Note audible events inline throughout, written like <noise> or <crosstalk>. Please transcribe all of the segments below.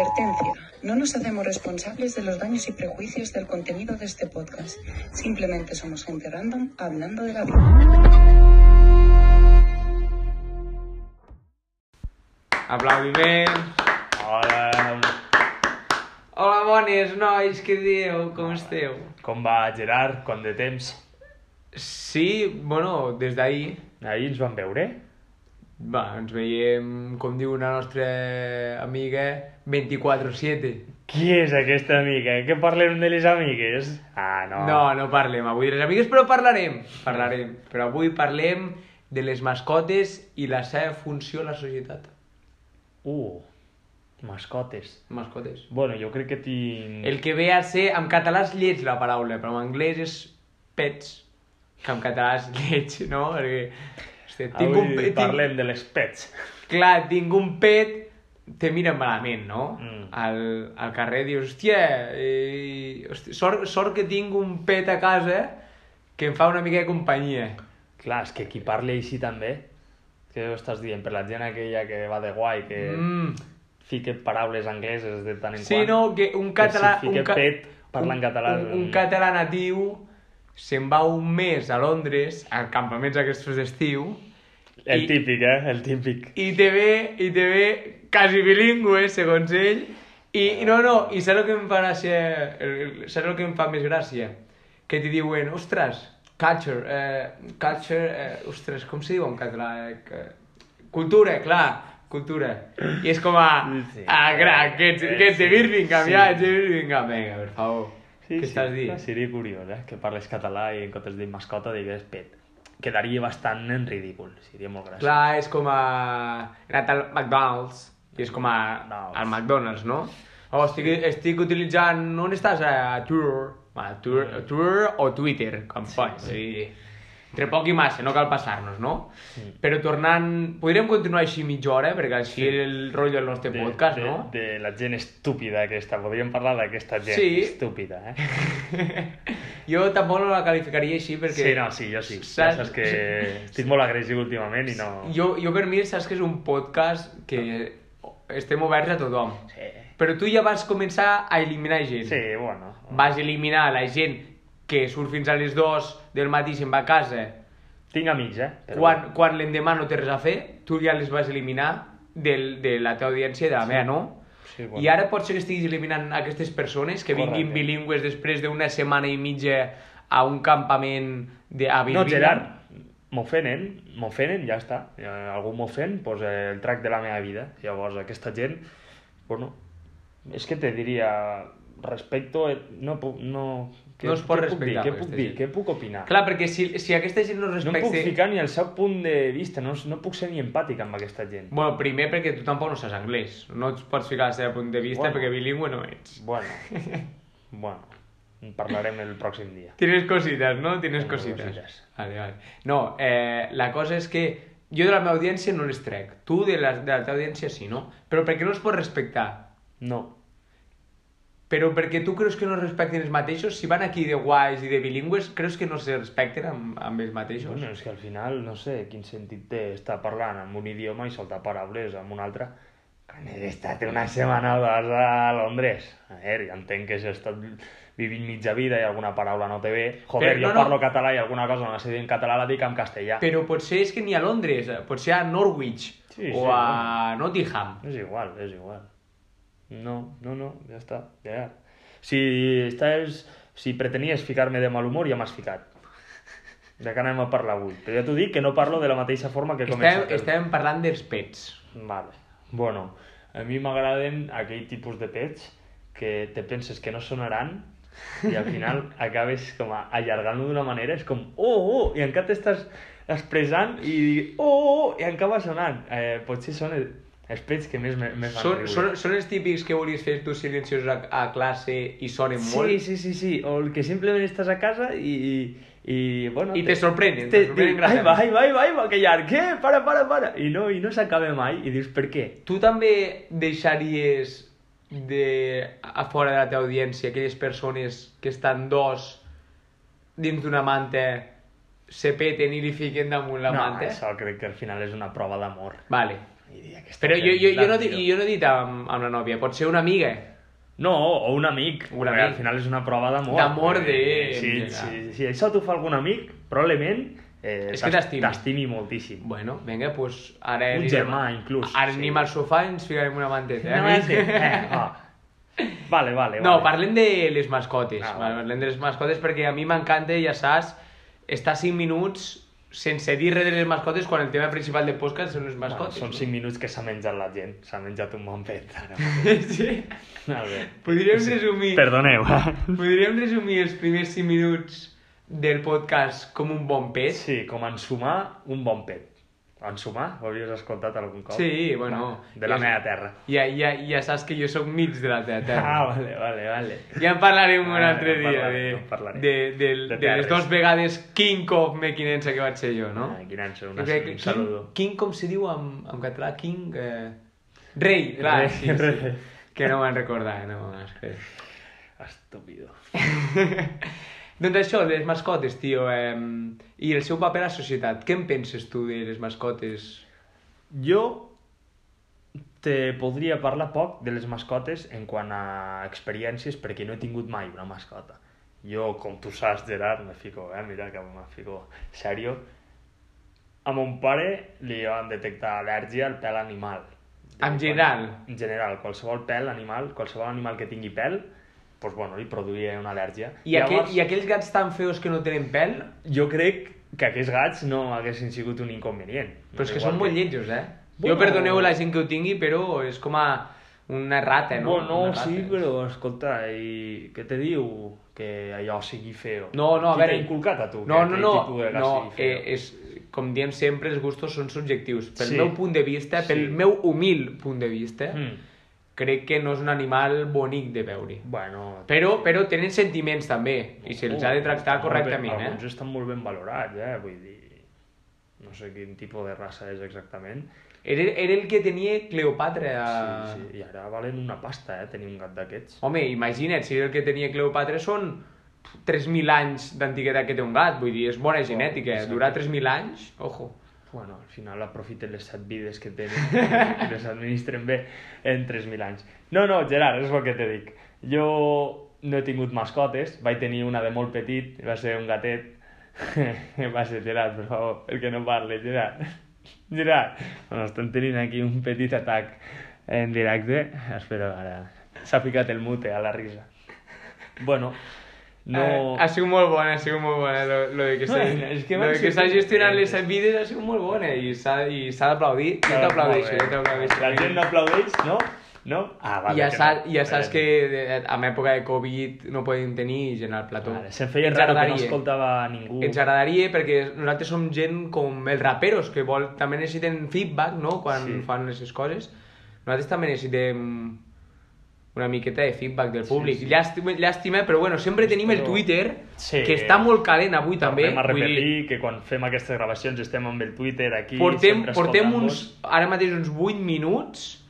Advertencia. No nos hacemos responsables de los daños y prejuicios del contenido de este podcast. Simplemente somos gente random hablando de la vida. Aplaudiments. Hola, Hola, bones, nois, què dieu? Com esteu? com va Gerard? Quant de temps? Sí, bueno, des d'ahir, Ahir ens vam veure? Va, ens veiem, com diu una nostra amiga, 24-7. Qui és aquesta amiga? Que parlem de les amigues? Ah, no. No, no parlem avui de les amigues, però parlarem. Parlarem. Però avui parlem de les mascotes i la seva funció a la societat. Uh, mascotes. Mascotes. Bueno, jo crec que tinc... El que ve a ser, en català és lleig la paraula, però en anglès és pets, que en català és lleig, no? Perquè, hosti, tinc Avui un pet, tinc, parlem de les pets. clar, tinc un pet, te miren malament, no? Mm. Al, al carrer dius, hòstia, eh, hosti, sort, sort que tinc un pet a casa que em fa una mica de companyia. Clar, és que qui parli així també, què ho estàs dient? Per la gent aquella que va de guai, que Mm. fica paraules angleses de tant en Sí, quant. no, que un català... si fica un ca- pet, parla en català. Un, un català natiu se'n va un mes a Londres, a campaments aquests d'estiu, El i- típic, eh? El típic. i te ve, i te ve quasi bilingüe, segons ell, i, i no, no, i saps el que em fa gràcia, saps el que em fa més gràcia? Que t'hi diuen, ostres, culture, eh, culture, eh, ostres, com se diu en català? Eh. Cultura, clar, cultura. I és com a, Sí. ah, crac, que ets, que ets de Sí, Birmingham, sí. ja, ets de Birmingham, vinga, per favor. Què estàs dient? Seria curiós, eh? Que parles català i en comptes de mascota digues pet. Quedaria bastant en ridícul, seria molt gràcies. Clar, és com a... He anat al McDonald's i és com a... McDonald's. al McDonald's, no? Oh, estic, estic utilitzant... On estàs? A Tour. A a Tour o Twitter, com sí, pots. Sí. Entre poc i massa, no cal passar-nos, no? Sí. Però tornant... Podríem continuar així mitja hora, perquè així Sí. el rotllo del nostre de, podcast, de, no? De la gent estúpida aquesta, podríem parlar d'aquesta gent Sí. estúpida, eh? <laughs> jo tampoc no la qualificaria així perquè... Sí, no, sí, jo sí. Ja Saps- saps que estic molt agressiu últimament i no... Jo, jo per mi saps que és un podcast que estem oberts a tothom. Sí, Però tu ja vas començar a eliminar gent. sí bueno. Vas eliminar la gent que surt fins a les 2 del matí i se'n va a casa. Tinc amics, eh? Però Quan, quan l'endemà no té res a fer, tu ja les vas eliminar del, de la teva audiència i de la meva, no? Sí, bueno. I ara pot ser que estiguis eliminant aquestes persones que vinguin Correcte. bilingües després d'una setmana i mitja a un campament de, a No, Birmingham. Gerard, m'ofenen, m'ofenen, ja està. Eh, Algú m'ofèn, doncs el trac de la meva vida. Llavors, aquesta gent, bueno, és que te diria, respecto, eh, no puc, no... No es pot què puc dir? respectar Què aquesta puc dir? gent. Què puc opinar? Clar, perquè si, si aquesta gent no no respecta... puc ficar ni al seu punt de vista, no, no puc ser ni empàtic amb aquesta gent. Bueno, primer perquè tu tampoc no saps anglès. No et pots ficar al seu punt de vista Bueno. perquè bilingüe no ets. Bueno, <laughs> bueno, en parlarem el pròxim dia. Tienes cositas, ¿no? Tienes Tengo cositas. cositas. Vale, vale. No, eh, la cosa és que jo de la meva audiència no les trec. Tu de la, de la teva audiència sí, no? Però perquè no els pots respectar. No, Però perquè tu creus que no es respecten els mateixos? Si van aquí de guais i de bilingües, creus que no se respecten amb, amb els mateixos? Bueno, és que al final no sé quin sentit té estar parlant amb un idioma i soltar paraules amb un altre quan he estat una setmana o dues a Londres. A veure, ja entenc que has estat vivint mitja vida i alguna paraula no te ve. Joder, Però, jo no, no. parlo català i alguna cosa no la sé dir en català la dic en castellà. Però potser és que ni a Londres, potser a Norwich Sí, o sí, a Nottingham. És igual, és igual. No, no, no, ja està, ja. Si estàs... Si pretenies ficar-me de mal humor, ja m'has ficat. De què anem a parlar avui? Però ja t'ho dic que no parlo de la mateixa forma que començat. el- estàvem parlant dels pets. Vale. Bueno, a mi m'agraden aquell tipus de pets que te penses que no sonaran i al final <laughs> acabes com allargant-lo d'una manera, és com oh, oh, i encara t'estàs expressant i oh, oh, i acaba sonant. Eh, potser el- els pets que més me, me fan Són, riure. són, són els típics que volies fer tu silenciosos a, a classe i sonen Sí, molt? sí, sí, sí, o el que simplement estàs a casa i, i, i bueno... I te sorprenen, te sorprenen Ai, gratament. va, ai, va, ai, va, ai, va, que llarg, què? Para, para, para! I no, i no s'acaba mai, i dius, per què? Tu també deixaries de, a fora de la teva audiència aquelles persones que estan dos dins d'una manta se peten i li fiquen damunt la no, manta? això crec que al final és una prova d'amor. Vale. Però jo, jo, jo, no, jo no he dit amb, amb la nòvia, pot ser una amiga. No, o un amic. Un amic. Al final és una prova d'amor. D'amor de- Eh, sí, sí. Si això t'ho fa algun amic, probablement eh, És que t'es- t'estimi. t'estimi moltíssim. Bueno, vinga, pues ara... Un anirem- germà, inclús, Ara sí. anem al sofà i ens ficarem una manteta, eh? No, sí. eh, va. <laughs> Vale, vale, No, vale. parlem de les mascotes. Ah, vale. Parlem de les mascotes perquè a mi m'encanta, ja saps, estar 5 minuts sense dir res de les mascotes quan el tema principal del podcast són les Bueno, mascotes. són no? 5 minuts que s'ha menjat la gent. S'ha menjat un bon pet. Ara. <laughs> sí. A veure. Podríem resumir... Perdoneu. eh? Podríem resumir els primers 5 minuts del podcast com un bon pet? Sí, com ensumar un bon pet. Ensumar? Ho hauries escoltat algun cop? Sí, bueno, De la ja- meva terra. Ja, ja, ja saps que jo sóc mig de la teva <laughs> terra. Ah, vale, vale, vale. Ja en parlarem un Ah, altre dia parlarem, de, de, de, De de, les dues vegades King of mequinense que vaig ser jo, no? Ah, quin anys, Jo una, crec que un King, saludo. King, com se diu en, en català? King... Eh... Rei, clar, Rei, sí, sí. rei. Que no me'n recordava, no me'n recordava. Estúpido. <laughs> doncs això, les mascotes, tio, eh, i el seu paper a la societat. Què en penses tu de les mascotes? Jo te podria parlar poc de les mascotes en quant a experiències perquè no he tingut mai una mascota. Jo, com tu saps, Gerard, me fico, eh? mira que me fico serio. A mon pare li van detectar al·lèrgia al pèl animal. En general? En general, qualsevol pèl animal, qualsevol animal que tingui pèl, doncs, bueno, li produïa una al·lèrgia. I, aquell, I aquells gats tan feos que no tenen pèl, Jo crec que aquests gats no haguessin sigut un inconvenient. però és que són molt lletjos, eh? Bueno- Jo perdoneu la gent que ho tingui, però és com a una rata, no? Bueno, rata. sí, però escolta, i què te diu que allò sigui feo? No, no, a Qui veure... t'ha inculcat a tu No, que no, no, gas no eh, és, com diem sempre, els gustos són subjectius. Pel Sí. meu punt de vista, pel Sí. meu humil punt de vista, Mm. Crec que no és un animal bonic de veure. Bueno... Però, però tenen sentiments també, i se'ls ha de tractar correctament, ben, eh? Alguns estan molt ben valorats, eh? Vull dir... No sé quin tipus de raça és exactament. Era, era el que tenia Cleopatra. A... Sí, sí, i ara valen una pasta, eh? Tenir un gat d'aquests. Home, imagina't, si el que tenia Cleopatra són 3.000 anys d'antiguitat que té un gat, vull dir, és bona genètica, exacte. durar 3.000 anys, ojo. Bueno, al final aprofiten les set vides que tenen <laughs> i les administren bé en 3.000 anys. No, no, Gerard, és el que te dic. Jo no he tingut mascotes, vaig tenir una de molt petit, va ser un gatet. <laughs> va ser Gerard, per favor, perquè no parle, Gerard. <laughs> Gerard, bueno, estem tenint aquí un petit atac en directe. Espera, ara s'ha ficat el mute a la risa. Bueno, no... Eh, ha sigut molt bona, ha sigut molt bona lo, lo de que No, s'ha és que lo de que s'ha gestionat les vides ha sigut molt bona i s'ha i s'ha d'aplaudir. Jo t'aplaudeixo, jo t'aplaudeixo. La gent no aplaudeix, no? No? Ah, vale, ja, saps, no. ja saps que en època de Covid no podem tenir gent al plató. Vale, se'm feia Ens raro que no escoltava ningú. Ens agradaria perquè nosaltres som gent com els raperos que vol, també necessiten feedback no? quan Sí. fan aquestes coses. Nosaltres també necessitem una miqueta de feedback del públic. sí. Llàstima, llàstima, però bueno, sempre tenim el Twitter, Sí. que està molt calent avui també. Tornem a vull repetir dir, que quan fem aquestes gravacions estem amb el Twitter aquí portem, portem uns, ara mateix uns 8 minuts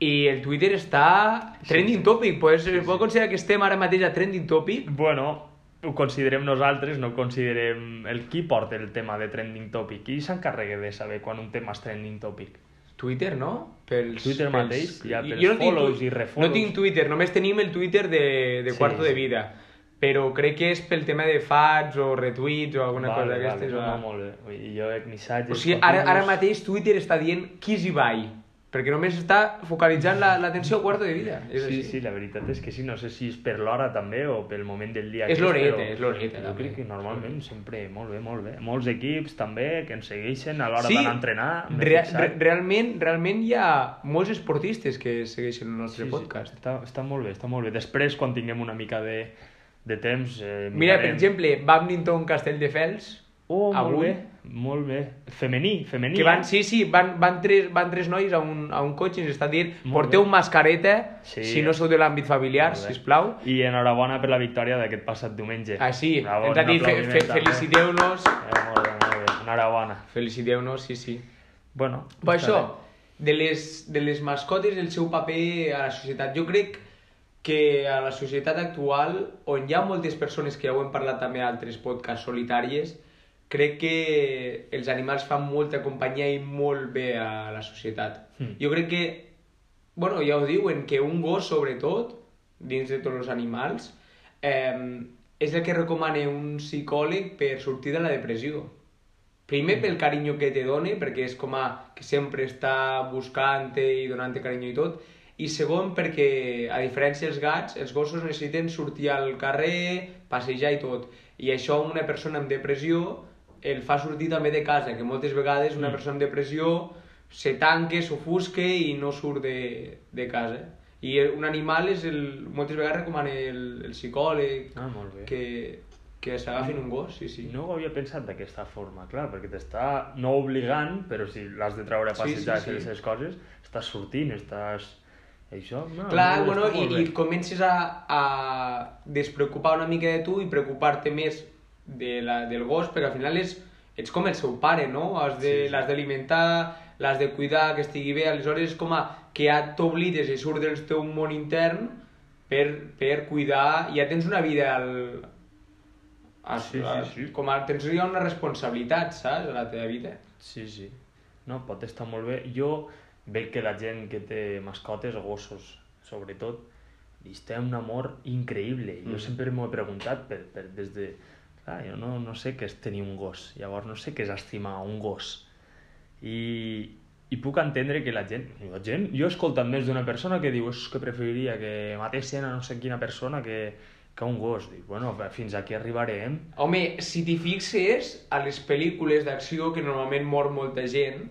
i el Twitter està trending sí. topic. Pues, sí, pot considerar que estem ara mateix a trending topic? Bueno, ho considerem nosaltres, no considerem el qui porta el tema de trending topic. Qui s'encarrega de saber quan un tema és trending topic? Twitter, no? Pels, Twitter mateix, ja, pels Jo no tinc follows tu- i refollows. No tinc Twitter, només tenim el Twitter de, de Sí, Cuarto de sí. Vida. Però crec que és pel tema de fads o retweets o alguna cosa d'aquestes. Vale, no, molt bé. Dir, Jo missatges... O sigui, ara, ara mateix Twitter està dient qui s'hi vai. Perquè només està focalitzant la- l'atenció a Cuarto de Vida. És Sí, així. sí, la veritat és que sí, no sé si és per l'hora també o pel moment del dia És que l'horeta, és l'horeta, Jo crec que normalment sempre, molt bé, molt bé. Molts equips també que ens segueixen a l'hora Sí, d'anar a entrenar. fixat. re realment, realment hi ha molts esportistes que segueixen el nostre Sí, podcast. Sí, està, està molt bé, està molt bé. Després, quan tinguem una mica de, de temps... Eh, Mira, per mirarem. exemple, Badminton Castelldefels, Oh, molt avui- bé, molt bé. Femení, femení. que van, eh? sí, sí, van, van, tres, van tres nois a un, a un cotxe i ens estan dient Molt porteu bé. mascareta Sí. si no sou de l'àmbit familiar, bé. sisplau. I enhorabona per la victòria d'aquest passat diumenge. Ah, sí, Bravo, ens ha dit fe, fe, feliciteu-nos. Eh, molt bé, molt bé. Enhorabona. Feliciteu-nos, sí, sí. Bueno, Però això, de les, de les mascotes, el seu paper a la societat. Jo crec que a la societat actual, on hi ha moltes persones que ja ho hem parlat també a altres podcasts solitàries, crec que els animals fan molta companyia i molt bé a la societat. Mm. Jo crec que, bueno, ja ho diuen, que un gos, sobretot, dins de tots els animals, eh, és el que recomana un psicòleg per sortir de la depressió. Primer pel carinyo que te dona, perquè és com a que sempre està buscant-te i donant-te carinyo i tot, i segon perquè, a diferència dels gats, els gossos necessiten sortir al carrer, passejar i tot. I això una persona amb depressió el fa sortir també de casa, que moltes vegades una Mm. persona amb depressió se tanque, s'ofusque i no surt de, de casa. I un animal és el, moltes vegades recomana el, el psicòleg Ah, molt bé. que, que s'agafin un gos, sí, sí. No ho havia pensat d'aquesta forma, clar, perquè t'està no obligant, però si l'has de treure a Sí, sí, passejar sí. i les seves coses, estàs sortint, estàs... Això, no, Clar, no, bueno, i, i comences a, a despreocupar una mica de tu i preocupar-te més de la, del gos, perquè al final és, ets com el seu pare, no? Has de- Sí, sí. L'has d'alimentar, l'has de cuidar, que estigui bé, aleshores és com a que ja t'oblides i surt del teu món intern per, per cuidar, ja tens una vida al, a, Sí, sí, sí. com a, tens ja una responsabilitat, saps, a la teva vida. Sí, sí. No, pot estar molt bé. Jo veig que la gent que té mascotes, gossos, sobretot, li té un amor increïble. Jo Mm. sempre m'ho he preguntat per, per, des de... Clar, jo no, no sé què és tenir un gos, llavors no sé què és estimar un gos. I, i puc entendre que la gent, la gent jo he escoltat més d'una persona que diu que preferiria que matessin a no sé quina persona que, que un gos. Dic, bueno, fins aquí arribarem. Home, si t'hi fixes, a les pel·lícules d'acció, que normalment mor molta gent,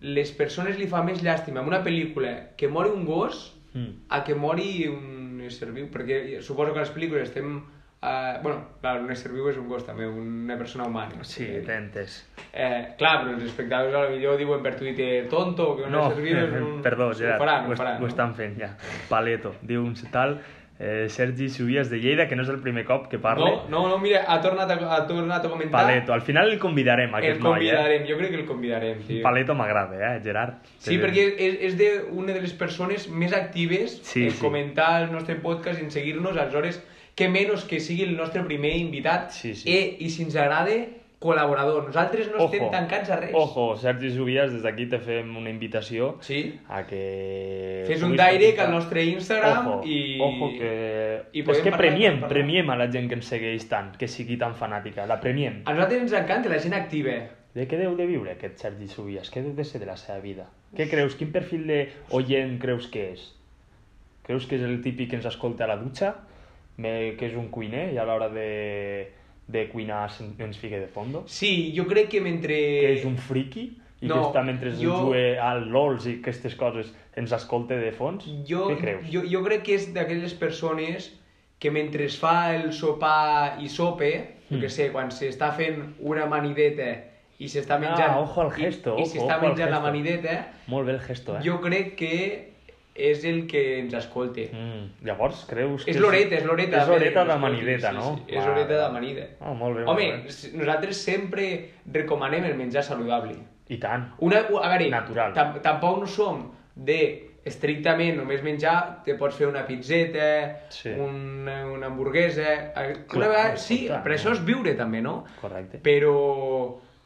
les persones li fa més llàstima en una pel·lícula que mori un gos Mm. a que mori un ésser viu, perquè suposo que a les pel·lícules estem... Uh, bueno, clar, un ésser viu és un gos també, una persona humana. Sí, t'he entès. Eh, clar, però els espectadors a la millor diuen per Twitter tonto, que un No, ésser viu és <laughs> un... perdó, Ho Gerard, faran, ho, ho faran, ho no? estan fent ja. Paleto, diu un tal eh, Sergi Subies de Lleida, que no és el primer cop que parla. No, no, no, mira, ha tornat a, ha tornat a comentar... Paleto, al final el convidarem, El aquest noi, eh? convidarem, jo crec que el convidarem, tio. Paleto m'agrada, eh, Gerard? Sí, Te- perquè és, és de una de les persones més actives Sí, en sí. comentar el nostre podcast i en seguir-nos, aleshores, que menys que sigui el nostre primer invitat. Sí, sí. Eh, I si ens agrada, col·laborador. Nosaltres no estem tancats a res. Ojo, Sergi Subies, des d'aquí te fem una invitació Sí. a que... Fes un direct al nostre Instagram ojo, i... Ojo, que... i és que premiem, premiem a la gent que ens segueix tant, que sigui tan fanàtica. La premiem. A nosaltres ens encanta la gent activa. De què deu de viure aquest Sergi Subies? Què deu de ser de la seva vida? Què creus? Quin perfil de oient creus que és? Creus que és el típic que ens escolta a la dutxa? Que és un cuiner i a l'hora de, de cuinar ens fica de fondo? Sí, jo crec que mentre... Que és un friki? I No, que està mentre jo- jo... juga al LOLs i aquestes coses ens escolta de fons? Jo, Què creus? jo, jo crec que és d'aquelles persones que mentre es fa el sopar i sope, jo Mm. que sé, quan s'està fent una manideta i s'està menjant... Ah, ojo al gesto, i, i ojo, s'està ojo al menjant la manideta, Molt bé el gesto, eh? jo crec que és el que ens escolta. Mm, llavors, creus que... És l'horeta, és l'horeta. És l'horeta de manideta, no? Sí, sí, és l'horeta de manida. Ah, molt bé, Home, molt bé. nosaltres sempre recomanem el menjar saludable. I tant. Una, a veure, Natural. tam tampoc no som de estrictament només menjar, te pots fer una pizzeta, Sí. una, una hamburguesa... eh, Clar, Una vegada, sí, escolta, però això és viure també, no? Correcte. Però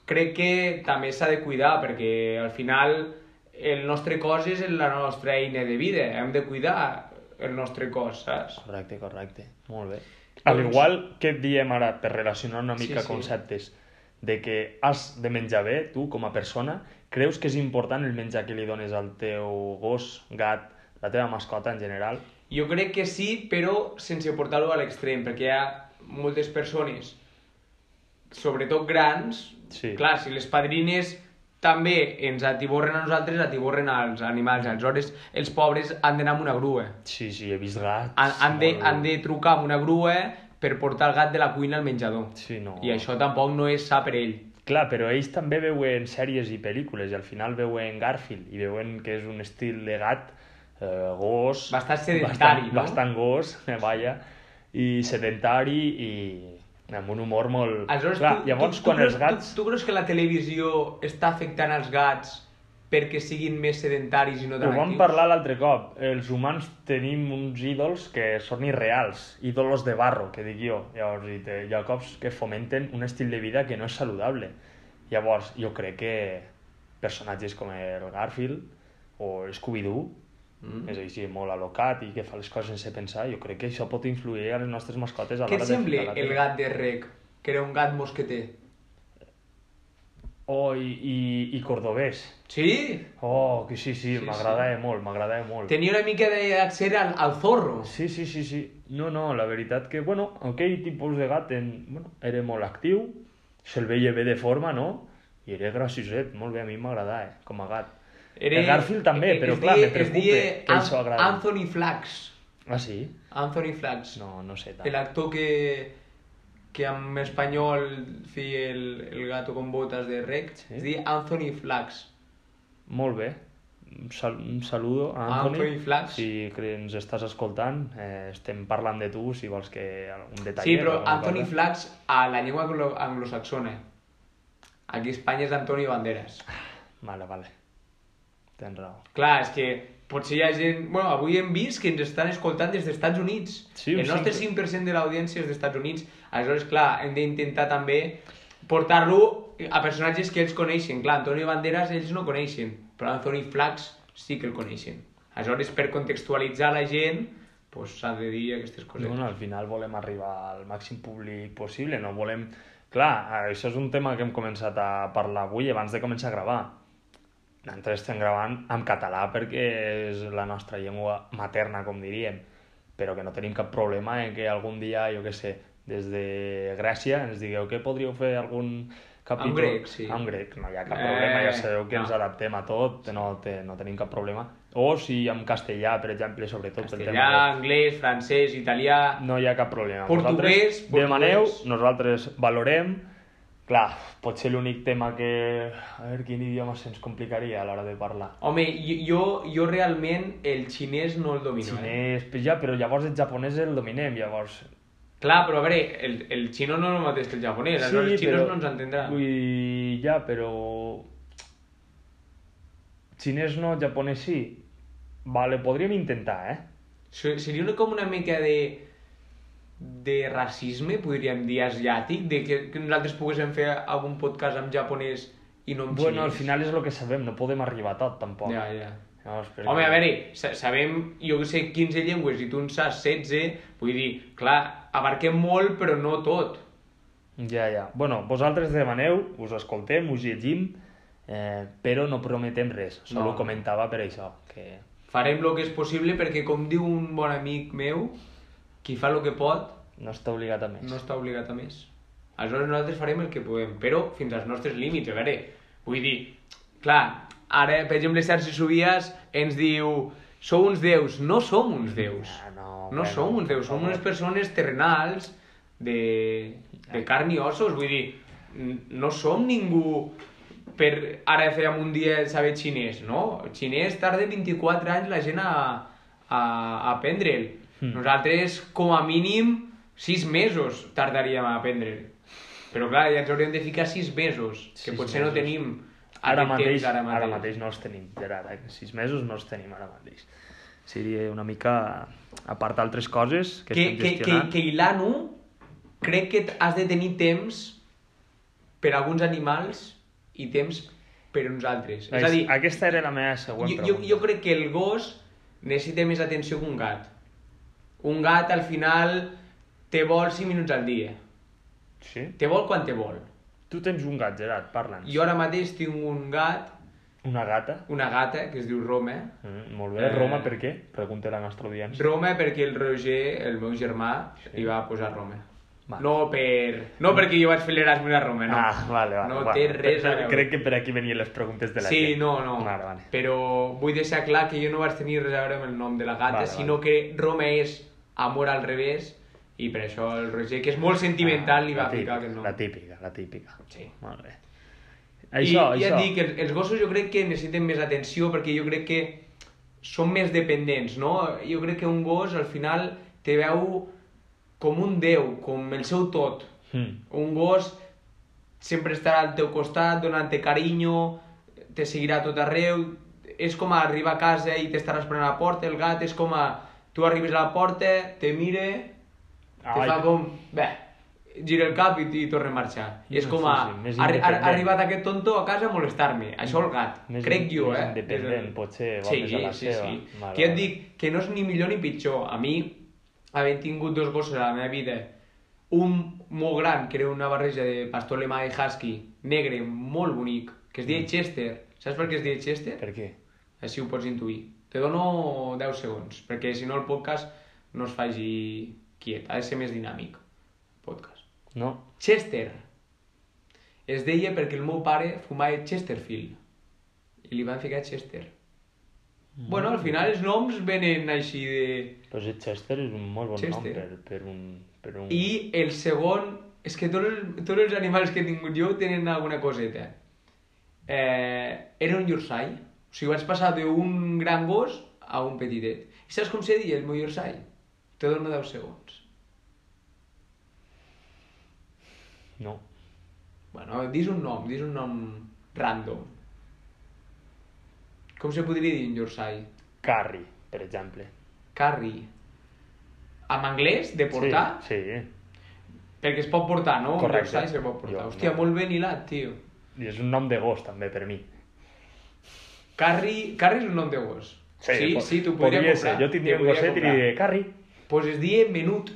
crec que també s'ha de cuidar perquè al final el nostre cos és la nostra eina de vida, hem de cuidar el nostre cos, saps? Correcte, correcte. Molt bé. Al Doncs- igual que et diem ara, per relacionar una Sí, mica sí. conceptes, de que has de menjar bé, tu, com a persona, creus que és important el menjar que li dones al teu gos, gat, la teva mascota en general? Jo crec que sí, però sense portar-ho a l'extrem, perquè hi ha moltes persones, sobretot grans, Sí. clar, si les padrines també ens atiborren a nosaltres, atiborren als animals. Aleshores, els pobres han d'anar amb una grua. Sí, sí, he vist gats. Han, han, de, molt han de trucar amb una grua per portar el gat de la cuina al menjador. Sí, no. I això tampoc no és sa per ell. Clar, però ells també veuen sèries i pel·lícules i al final veuen Garfield i veuen que és un estil de gat eh, gos... Bastant sedentari, bastant, no? Bastant gos, eh, <laughs> vaja, i sedentari i amb un humor molt... Aleshores, Clar, tu, llavors, tu, quan tu, els creus, gats... tu, tu creus que la televisió està afectant els gats perquè siguin més sedentaris i no Ho tan vam actius? parlar l'altre cop. Els humans tenim uns ídols que són irreals, ídolos de barro, que dic jo. Llavors, i te, hi ha cops que fomenten un estil de vida que no és saludable. Llavors, jo crec que personatges com el Garfield o Scooby-Doo, Mm. és així molt alocat i que fa les coses sense pensar, jo crec que això pot influir a les nostres mascotes a Què l'hora de sembla ficar la el gat de Rec? Que era un gat mosqueter. Oh, i, i, i cordobès. Sí? Oh, que sí, sí, Sí, m'agradava molt, m'agradava molt. Tenia una mica d'accent al, al zorro. Sí, sí, sí, sí. No, no, la veritat que, bueno, aquell tipus de gat en, bueno, era molt actiu, se'l veia bé de forma, no? I era gracioset, molt bé, a mi m'agradava, eh, com a gat. Era... El Garfield també, eh, però es clar, deia- me preocupa es que això agradi. Anthony Flax. Ah, sí? Anthony Flax. No, no sé tant. L'actor que, que en espanyol feia el, el gato con botas de Rec, Sí. es deia Anthony Flax. Molt bé. Un, sal un saludo a Anthony. Anthony Flax. Si ens estàs escoltant, eh, estem parlant de tu, si vols que algun detall... Sí, però Anthony Flax a la llengua anglo anglosaxona. Aquí a Espanya és Antonio Banderas. Vale, vale. Tens raó. Clar, és que potser hi ha gent... Bueno, avui hem vist que ens estan escoltant des dels Estats Units. Sí, el nostre cinc- 5% de l'audiència és dels Estats Units. Aleshores, clar, hem d'intentar també portar-lo a personatges que ells coneixen. Clar, Antonio Banderas ells no coneixen, però Anthony Flax sí que el coneixen. Aleshores, per contextualitzar la gent, pues, s'ha de dir aquestes coses. Bueno, al final volem arribar al màxim públic possible, no volem... Clar, això és un tema que hem començat a parlar avui abans de començar a gravar. Nosaltres estem gravant en català perquè és la nostra llengua materna, com diríem, però que no tenim cap problema en que algun dia, jo què sé, des de Grècia ens digueu que podríeu fer algun capítol... grec, sí. En grec, no hi ha cap Eh, problema, ja sabeu que no. ens adaptem a tot, no, te, no tenim cap problema. O si en castellà, per exemple, sobretot pel tema Castellà, de- anglès, francès, italià... no hi ha cap problema. Portuguès, Vosaltres demaneu, portuguès. nosaltres valorem. Clar, potser l'únic tema que... A veure, quin idioma se'ns complicaria a l'hora de parlar. Home, jo, jo realment el xinès no el domino. Eh? Xinès, pues ja, però llavors el japonès el dominem, llavors... Clar, però a veure, el, el xino no és el mateix que el japonès, sí, els xinos no ens entendran. Vull dir, ja, però... Xinès no, japonès sí. Vale, podríem intentar, eh? Se- Seria una, com una mica de de racisme, podríem dir, asiàtic, de que, que nosaltres poguéssim fer algun podcast en japonès i no en Bueno, al xinès. final és el que sabem, no podem arribar a tot, tampoc. Ja, ja. Llavors, perquè- Home, a veure, sa- sabem, jo que sé, 15 llengües i tu en saps 16, vull dir, clar, abarquem molt, però no tot. Ja, ja. Bueno, vosaltres demaneu, us escoltem, us llegim, eh, però no prometem res. Solo No. no. comentava per això, que... Farem el que és possible perquè, com diu un bon amic meu, qui fa el que pot No està obligat a més. no està obligat a més. Aleshores nosaltres farem el que podem, però fins als nostres límits, a veure, vull dir, clar, ara, per exemple, Sergi Subias ens diu sou uns déus, no som uns déus. Ah, no, no bueno, som uns déus, som favor. unes persones terrenals de, de carn i ossos, vull dir, no som ningú per ara fer en un dia saber xinès, no? El xinès tarda 24 anys la gent a, a, a aprendre'l. Hmm. Nosaltres, com a mínim, 6 mesos tardaríem a aprendre'l. Però clar, ja ens hauríem de ficar 6 mesos, que Sis potser no mesos. tenim Ara mateix, temps ara, mateix. ara mateix no els tenim, Gerard. Eh? Sis mesos no els tenim ara mateix. Seria una mica, a part d'altres coses que, que, estem que, que, gestionant... que l'ANU crec que has de tenir temps per a alguns animals i temps per a uns altres. És a dir, Aquesta era la meva següent jo, jo, pregunta. jo crec que el gos necessita més atenció que un gat. Un gat, al final, te vol 5 minuts al dia. Sí? Te vol quan te vol. Tu tens un gat, Gerard, parla'ns. Jo ara mateix tinc un gat, Una gata? una gata, que es diu Roma. Mm, molt bé. Eh, Roma, per què? Pregunta la nostra audiència. Roma perquè el Roger, el meu germà, Sí. li va posar Roma. Vale. No per... No perquè jo vaig fer l'Erasmus a Roma, no. Ah, vale, vale. No vale. té res a veure. Crec que per aquí venien les preguntes de la Sí, gent. no, no. Vale, vale. Però vull deixar clar que jo no vaig tenir res a veure amb el nom de la gata, Vale, sinó vale. que Roma és amor al revés i per això el Roger, que és molt sentimental, li va Ah, la típica, ficar aquest nom. La típica, la típica. Sí. Molt bé. I Això, ja això. et dic, els, els gossos jo crec que necessiten més atenció perquè jo crec que són més dependents, no? Jo crec que un gos al final te veu com un déu, com el seu tot. Mm. Un gos sempre estarà al teu costat, donant-te carinyo, te seguirà tot arreu, és com a arribar a casa i t'estarà esperant a la porta, el gat és com a... Tu arribes a la porta, te mire, te Ai, fa com... Bé, gira el cap i, i torna a marxar. I és com sí, a... sí, més ha, ha, ha arribat aquest tonto a casa a molestar-me. Això el gat. Més Crec jo, més eh? independent, el- potser va sí, més a la sí, seva. Sí, Vale, Que et dic que no és ni millor ni pitjor. A mi, havent tingut dos gossos a la meva vida, un molt gran, que era una barreja de pastor alemà i husky, negre, molt bonic, que es deia Chester. Saps per què es deia Chester? Per què? Així ho pots intuir. Te dono 10 segons, perquè si no el podcast no es faci quiet, ha de ser més dinàmic. Podcast. No? Chester. Es deia perquè el meu pare fumava Chesterfield. I li van ficar Chester. Mm. Bueno, al final els noms venen així de... Pues el Chester és un molt bon Chester. nom per, per un... Per un... I el segon... És que tots els, tots els animals que he tingut jo tenen alguna coseta. Eh, era un Yorkshire. O sigui, vaig passar d'un gran gos a un petitet. I saps com se deia el meu Yorkshire? Te dono 10 segons. No. Bueno, dis un nom, dis un nom random. Com se podria dir en Yorkshire? Carrie, per exemple. Carrie. En anglès, de portar? Sí, sí. Perquè es pot portar, no? Un Correcte. Yorkshire se pot portar. Jo, Hòstia, no. molt ben hilat, tio. I és un nom de gos, també, per mi. Carrie, Carrie és un nom de gos. sí, po- sí t'ho podria podria comprar. Ser. Jo tindria un gosset i li diré, Carrie, Pues es deia menut.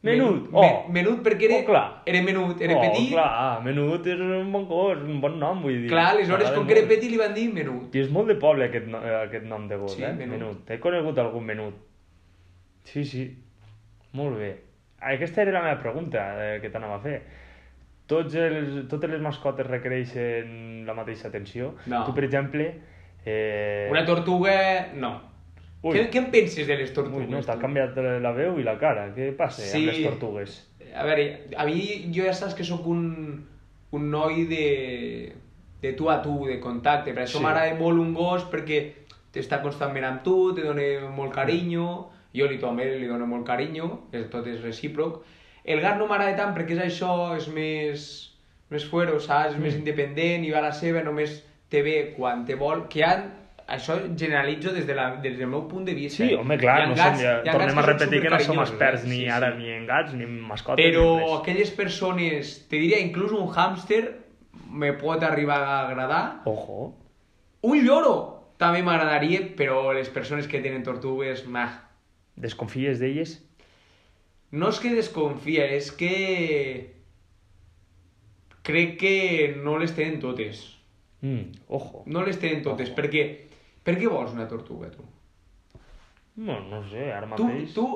Menut, Men- oh. me- menut perquè era, Oh, clar. era menut, era oh, petit. Clar, clar, menut és un bon gos, un bon nom, vull dir. aleshores M'agrada com que era petit li van dir menut. I és molt de poble aquest, no, eh, aquest nom de gos, Sí, eh? Menut. He conegut algun menut. Sí, sí. Molt bé. Aquesta era la meva pregunta eh, que t'anava a fer. Tots els, totes les mascotes requereixen la mateixa atenció? No. Tu, per exemple... Eh... Una tortuga, no. Ui. Què, què en penses de les tortugues? Ui, no, t'ha canviat la veu i la cara. Què passa Sí. amb les tortugues? A veure, a mi jo ja saps que sóc un, un noi de, de tu a tu, de contacte. Per això Sí. m'agrada molt un gos perquè t'està constantment amb tu, te dona molt carinyo, jo li també li dono molt carinyo, tot és recíproc. El gat no m'agrada tant perquè és això, és més, més fuero, saps? És més Mm. independent i va a la seva, només te ve quan te vol, que han, això generalitzo des, de la, des del meu punt de vista. Sí, home, clar, no gats- som, ja, tornem a repetir que no som experts ni Sí, ara sí. ni en gats ni en mascotes Però aquelles persones, te diria inclús un hàmster me pot arribar a agradar. Ojo. Un lloro també m'agradaria, però les persones que tenen tortugues, mah. Desconfies d'elles? No és que desconfia, és que crec que no les tenen totes. Mm, ojo. No les tenen totes, Ojo. perquè... Per què vols una tortuga, tu? No, no sé, ara Tu, mateix... tu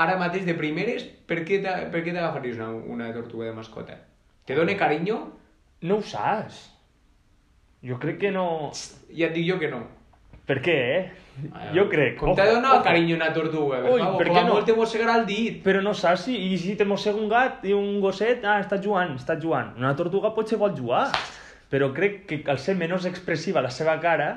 ara mateix de primeres, per què t'a- per què t'agafaries una, una tortuga de mascota? Te dona carinyo? No ho saps. Jo crec que no... Ja et dic jo que no. Per què, eh? Jo crec. Com t'ha donat carinyo una tortuga? Per Ui, favor, per què no? te mossegarà el dit. Però no saps si... I si te mossega un gat i un gosset, ah, està jugant, està jugant. Una tortuga potser vol jugar. Però crec que al ser menys expressiva la seva cara,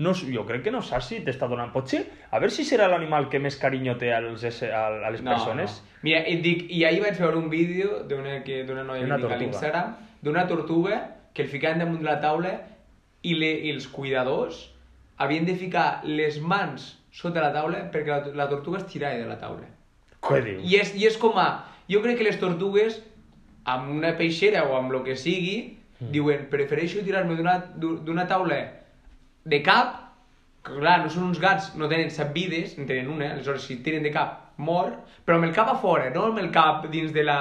no, jo crec que no saps si t'està donant... Potser, a veure si serà l'animal que més carinyo té als, a, a les persones. No. Mira, et dic, i ahir vaig veure un vídeo d'una noia Una que tinc a l'Instagram, d'una tortuga que el ficaven damunt de la taula i, le, i els cuidadors havien de ficar les mans sota la taula perquè la, la tortuga es tirava de la taula. Què dius? I és, I és com a... Jo crec que les tortugues, amb una peixera o amb el que sigui, mm. diuen, prefereixo tirar-me d'una taula de cap, que clar, no són uns gats, no tenen set vides, en tenen una, aleshores si tiren de cap, mor, però amb el cap a fora, no amb el cap dins de la...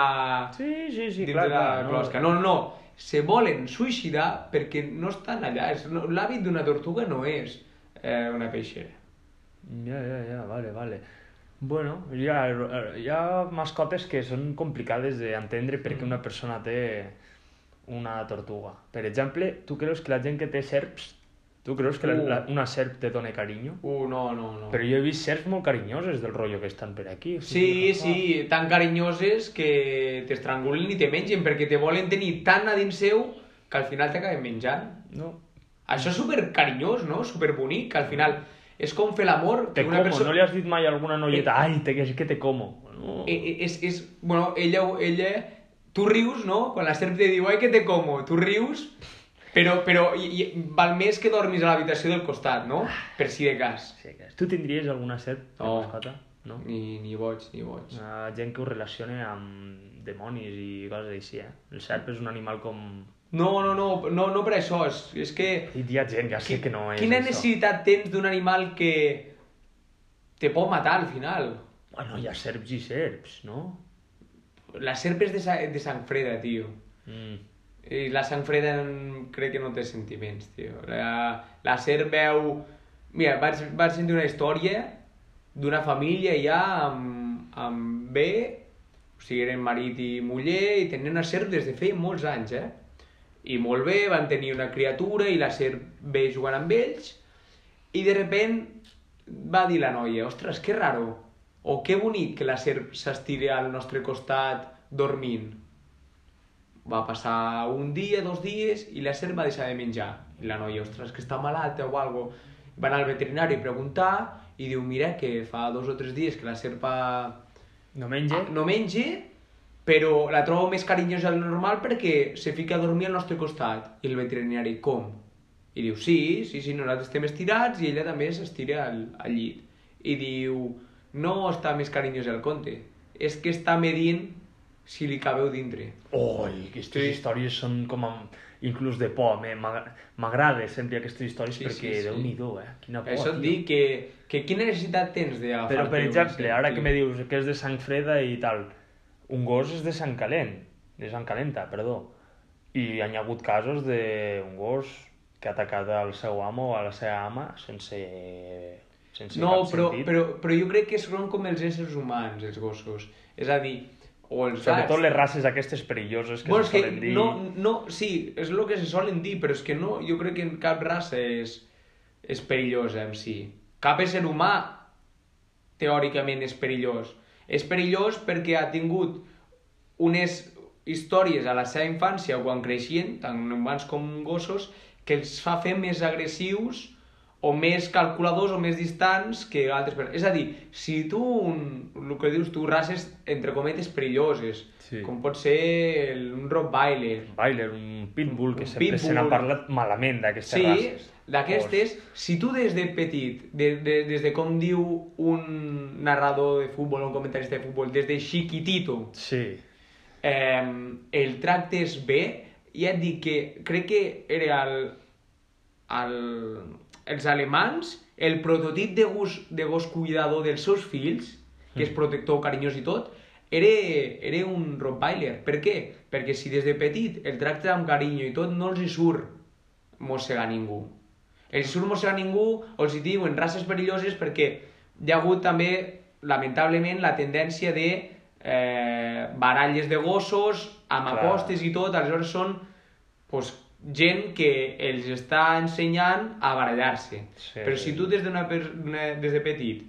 Sí, sí, sí, dins clar, de la clar. closca. No, no, no, se volen suïcidar perquè no estan allà. L'hàbit d'una tortuga no és eh, una peixera. Ja, ja, ja, vale, vale. Bueno, hi ha, hi ha mascotes que són complicades d'entendre perquè una persona té una tortuga. Per exemple, tu creus que la gent que té serps, tu creus que Uh. la, una serp te dona carinyo? Uh, no, no, no. Però jo he vist serps molt carinyoses del rotllo que estan per aquí. o Sí, sigui, sí, tan carinyoses que t'estrangulen i te mengen perquè te volen tenir tan a dins seu que al final t'acaben menjant. No. Això és super carinyós, no? Super bonic, que al final és com fer l'amor. Te que como, no li has dit mai a alguna noieta, Eh. ai, te, que, que te como. No. Eh, eh, És, és, bueno, ella, ella... Tu rius, no? Quan la serp te diu, ai, que te como, tu rius Però, però i, i, val més que dormis a l'habitació del costat, no? Per si de cas. Sí, que... Tu tindries alguna serp de No. mascota? No? Ni, ni boig, ni boig. Una gent que ho relaciona amb dimonis i coses així, eh? El serp és un animal com... No, no, no, no, no per això, és, és que... I hi ha gent que sé que no és Quina això. necessitat tens d'un animal que te pot matar al final? Bueno, hi ha serps i serps, no? La serp és de, sa de sang freda, tio. Mm. I la sang freda crec que no té sentiments, tio. La, la serp veu... Mira, vaig, vaig sentir una història d'una família ja amb, amb bé, o sigui, eren marit i muller, i tenien una serp des de feia molts anys, eh? I molt bé, van tenir una criatura i la serp ve jugant amb ells, i de repent va dir la noia, ostres, que raro, o que bonic que la serp s'estiri al nostre costat dormint. Va passar un dia, dos dies, i la serp va deixar de menjar. I la noia, ostres, que està malalta o algo. Va anar al veterinari a preguntar, i diu, mira, que fa dos o tres dies que la serp ha- No menja? no menja, però la trobo més carinyosa del normal perquè se fica a dormir al nostre costat. I el veterinari, com? I diu, sí, sí, sí, nosaltres estem estirats i ella també s'estira al, al llit. I diu, no està més carinyosa el conte, és que està medint si li cabeu dintre. Oi, aquestes Sí. històries són com amb... inclús de por. M'agrada sempre aquestes històries Sí, perquè sí, sí. déu-n'hi-do, eh? Quina por, Això et dic que, que quina necessitat tens d'agafar Però, per exemple, ara que me dius que és de sang freda i tal, un gos és de sang calent, de sang calenta, perdó. I hi ha hagut casos d'un gos que ha atacat al seu amo o a la seva ama sense, sense No, cap però, sentit. però, però jo crec que són com els éssers humans, els gossos. És a dir, o els Sobretot gats. les races aquestes perilloses que bueno, se és que solen dir... no, no, sí, és el que se solen dir, però és que no, jo crec que cap raça és, és perillosa en si. Cap ésser humà, teòricament, és perillós. És perillós perquè ha tingut unes històries a la seva infància o quan creixien, tant humans com gossos, que els fa fer més agressius o més calculadors o més distants que altres persones. És a dir, si tu, un, el que dius tu, races, entre cometes, perilloses, Sí. com pot ser el, un Rottweiler, Bailer, un pitbull, que Un sempre se n'ha pitbull. parlat malament d'aquestes Sí, races. d'aquestes, si tu des de petit, de, de, des de com diu un narrador de futbol, un comentarista de futbol, des de chiquitito, Sí. eh, el tractes bé, ja et dic que crec que era el, el, els alemans el prototip de gos, de gos cuidador dels seus fills, que és protector, carinyós i tot, era, era un Rottweiler. Per què? Perquè si des de petit el tractes amb carinyo i tot, no els hi surt mossegar ningú. Els hi surt mossegar ningú o els hi diuen races perilloses perquè hi ha hagut també, lamentablement, la tendència de eh, baralles de gossos amb Clar. apostes i tot, aleshores són pues, gent que els està ensenyant a barallar-se. Sí. Però si tu des, d'una per- d'una- des de petit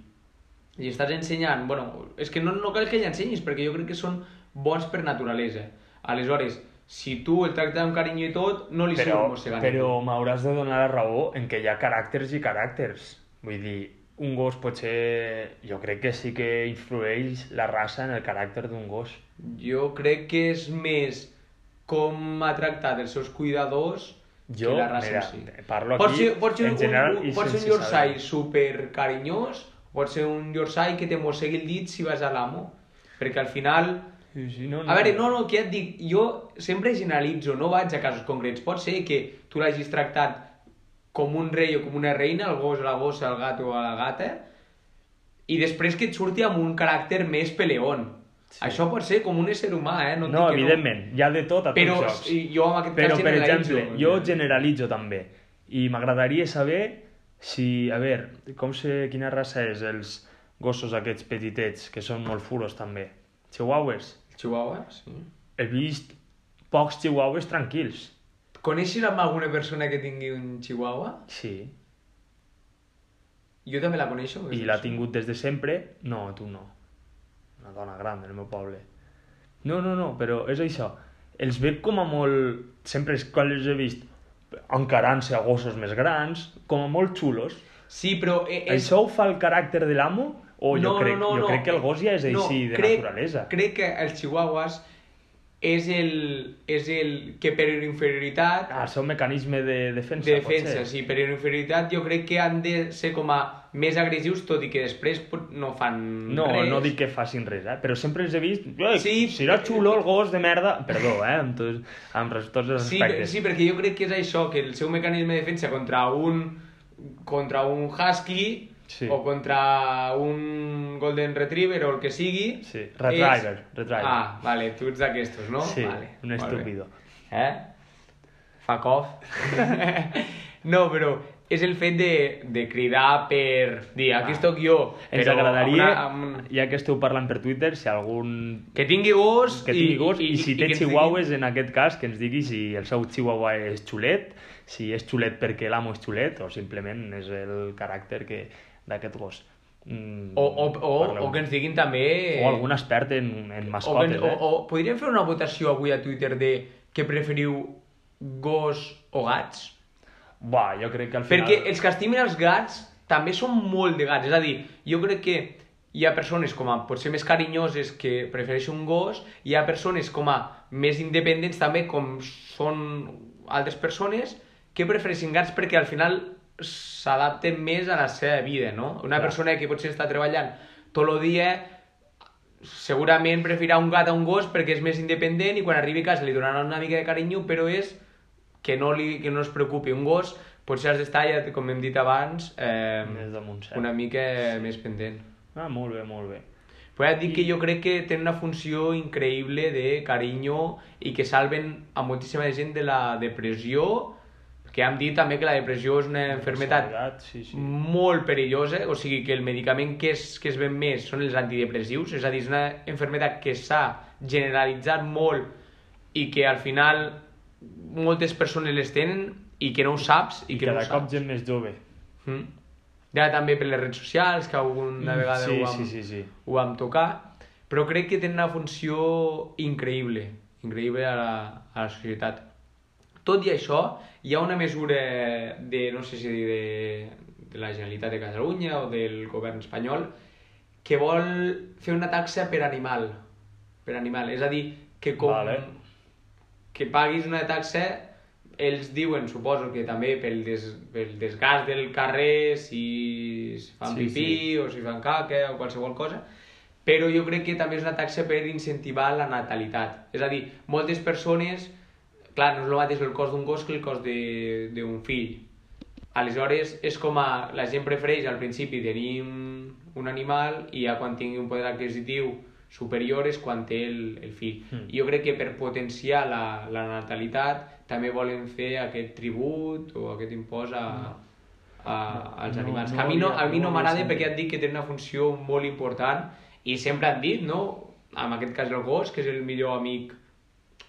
i estàs ensenyant, bueno, és que no, no cal que l'ensenyis perquè jo crec que són bons per naturalesa. Aleshores, si tu el tractes amb carinyo i tot, no li Però, surt mossegar però m'hauràs de donar la raó en què hi ha caràcters i caràcters. Vull dir, un gos potser... Jo crec que sí que influeix la raça en el caràcter d'un gos. Jo crec que és més com ha tractat els seus cuidadors Jo, que la raça mira, en si. parlo pot aquí ser, pot ser en un, general un, i pot ser un Yorkshire super carinyós, pot ser un Yorkshire que te mossegui el dit si vas a l'amo. Perquè al final Sí, sí, no, A veure, no, no, que ja et dic, jo sempre generalitzo, no vaig a casos concrets. Pot ser que tu l'hagis tractat com un rei o com una reina, el gos, la gossa, el gat o la gata, i després que et surti amb un caràcter més peleón. Sí. Això pot ser com un ésser humà, eh? No, No, evidentment, hi ha de tot a tots Però els jocs. jo amb aquest Però, per exemple, jo generalitzo també. I m'agradaria saber si, a veure, com sé quina raça és els gossos aquests petitets, que són molt furos també. Chihuahues. Chihuahua, sí. He vist pocs chihuahues tranquils. Coneixes amb alguna persona que tingui un chihuahua? Sí. Jo també la coneixo. I l'ha tingut des de sempre? No, tu no. Una dona gran del meu poble. No, no, no, però és això. Els veig com a molt... Sempre és quan els he vist encarant-se a gossos més grans, com a molt xulos. Sí, però... eh, És... Això ho fa el caràcter de l'amo? O jo, crec, jo crec que el gos ja és no, així, de crec, naturalesa. Crec que els chihuahuas és el, és el que per inferioritat Ah, seu mecanisme de defensa, de defensa, potser. sí, per inferioritat jo crec que han de ser com a més agressius, tot i que després no fan No, res. no dic que facin res, eh? però sempre els he vist... Sí. Serà xulo el gos de merda... Perdó, eh? Amb, tots, amb tots els Sí, aspectes. sí, perquè jo crec que és això, que el seu mecanisme de defensa contra un contra un husky Sí. o contra un golden retriever o el que sigui Sí, retriever, retriever. ah, vale, tu ets d'aquestos, no? Sí, vale, un bé. estúpido. eh? fuck off <laughs> no, però és el fet de, de cridar per dir, aquí Ah. estic jo Ens però agradaria, una, amb... ja que esteu parlant per Twitter, si algun que tingui gos que tingui gos, i, si té que ens chihuahues, en aquest cas, que ens digui si el seu chihuahua és xulet, si és xulet perquè l'amo és xulet, o simplement és el caràcter que d'aquest gos. Mm, O, o, o, parleu. o que ens diguin també... o algun expert en, en o, que, mascotes, o, eh? o podríem fer una votació avui a Twitter de què preferiu gos o gats? Buah, jo crec que al final... Perquè els que estimen els gats també són molt de gats. És a dir, jo crec que hi ha persones com a potser més carinyoses que prefereixen un gos, hi ha persones com a més independents també, com són altres persones, que prefereixen gats perquè al final s'adapten més a la seva vida, no? Una Clar. persona que potser està treballant tot el dia segurament preferirà un gat a un gos perquè és més independent i quan arribi a casa li donaran una mica de carinyo, però és que no, li, que no es preocupi. Un gos potser has d'estar, ja, com hem dit abans, eh, una mica més pendent. Ah, molt bé, molt bé. Però ja et dic que jo crec que tenen una funció increïble de carinyo i que salven a moltíssima gent de la depressió, que hem dit també que la depressió és una enfermetat Sí, sí. molt perillosa, o sigui que el medicament que es, que es ven més són els antidepressius, és a dir, és una enfermetat que s'ha generalitzat molt i que al final moltes persones les tenen i que no ho saps i, I que no cada ho cop saps. gent més jove. Mm. Ja també per les redes socials, que alguna vegada sí, ho, vam, sí, sí, sí. ho vam tocar, però crec que tenen una funció increïble, increïble a la, a la societat. Tot i això, hi ha una mesura de, no sé si de, de la Generalitat de Catalunya o del govern espanyol que vol fer una taxa per animal. Per animal. És a dir, que com Vale. Que paguis una taxa ells diuen, suposo que també pel, des, pel desgast del carrer, si es fan Sí, pipí sí. o si fan caca o qualsevol cosa, però jo crec que també és una taxa per incentivar la natalitat. És a dir, moltes persones, clar, no és el mateix el cost d'un gos que el cost de- d'un fill. Aleshores, és com a... La gent prefereix al principi tenir un animal i ja quan tingui un poder adquisitiu superior és quan té el, el fill. Mm. I jo crec que per potenciar la, la natalitat també volen fer aquest tribut o aquest impost a, a, als No, animals. no que a mi no, a mi no no m'agrada perquè et dic que té una funció molt important i sempre han dit, no? En aquest cas el gos, que és el millor amic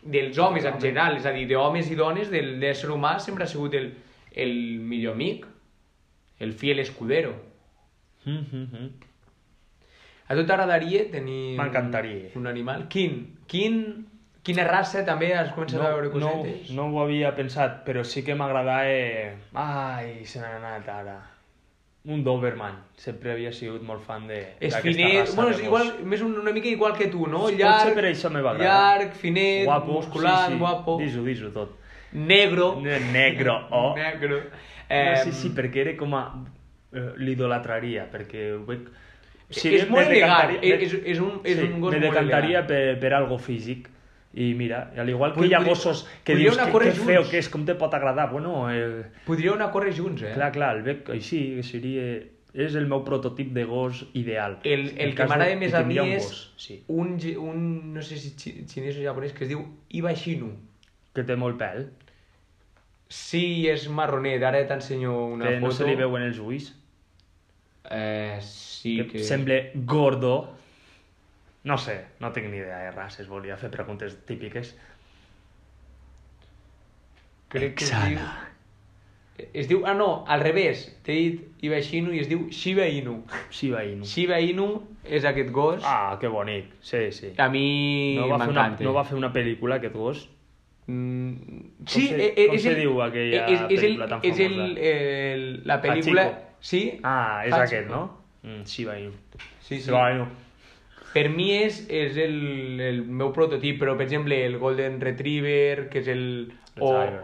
dels homes en general, és a dir, d'homes i dones, del l'ésser humà sempre ha sigut el, el millor amic, el fiel escudero. Mm -hmm. A tu t'agradaria tenir M'encantaria. un animal? Quin? Quin? Quina raça també has començat a veure No, no, cosetes? no ho havia pensat, però sí que m'agradava... Ai, se n'ha anat ara. Un Doberman. Sempre havia sigut molt fan de És finet, raça bueno, és igual, més un- una mica igual que tu, no? Potser Llarg, per això me va agradar. llarg, finet, guapo, musculat, sí, sí. guapo, Dis-ho, dis-ho tot. negro. Ne- negro, <laughs> oh. Negro. No, Eh, sí, sí, perquè era com a... Eh, L'idolatraria, perquè ho veig... és molt me elegant, decantaria- és, és, un, és sí, un gos me molt decantaria elegant. per, per algo físic. I mira, al igual que Pod- hi ha gossos que dius que, que feo que és, com te pot agradar? Bueno, eh, Podríeu anar a córrer junts, eh? clar, clar, el veig així, que seria... És el meu prototip de gos ideal. El, En el que m'agrada més que a mi un és gos, sí. un, un, no sé si xi- xinès o japonès, que es diu Iba Shinu. Que té molt pèl. Sí, és marronet, ara t'ensenyo una que foto. no se li veuen els ulls. Eh, sí que, que... sembla gordo. No sé, no tinc ni idea de races, volia fer preguntes típiques. Crec que es diu... Es diu... Ah, no, al revés. T'he dit Iba Shinu i es diu Shiba Inu. Shiba Inu. Shiba Inu és aquest gos. Ah, que bonic. Sí, sí. A mi No m'encanta. no va fer una pel·lícula, aquest gos? Mm, sí, se- eh, eh, com és se el, diu aquella és, és el, pel·lícula tan és el, famosa? el, la pel·lícula... Hachiko. Sí? Ah, és Hachiko. aquest, no? Mm, Shiba Inu. Sí, sí. Shiba Inu. per mi és, és el, el meu prototip, però per exemple el Golden Retriever, que és el... Tiger.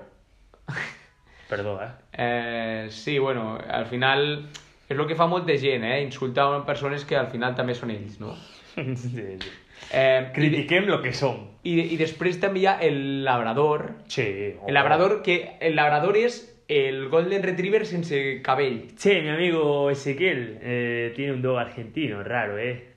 <laughs> Perdó, eh? Eh, sí, bueno, al final és el que fa molta gent, eh? Insultar a persones que al final també són ells, no? <laughs> sí, sí. Eh, Critiquem lo que som. i, I després també hi ha el labrador. Sí. El labrador, que el labrador és el Golden Retriever sense cabell. Che, mi amigo Ezequiel eh, tiene un dogo argentino, raro, ¿eh?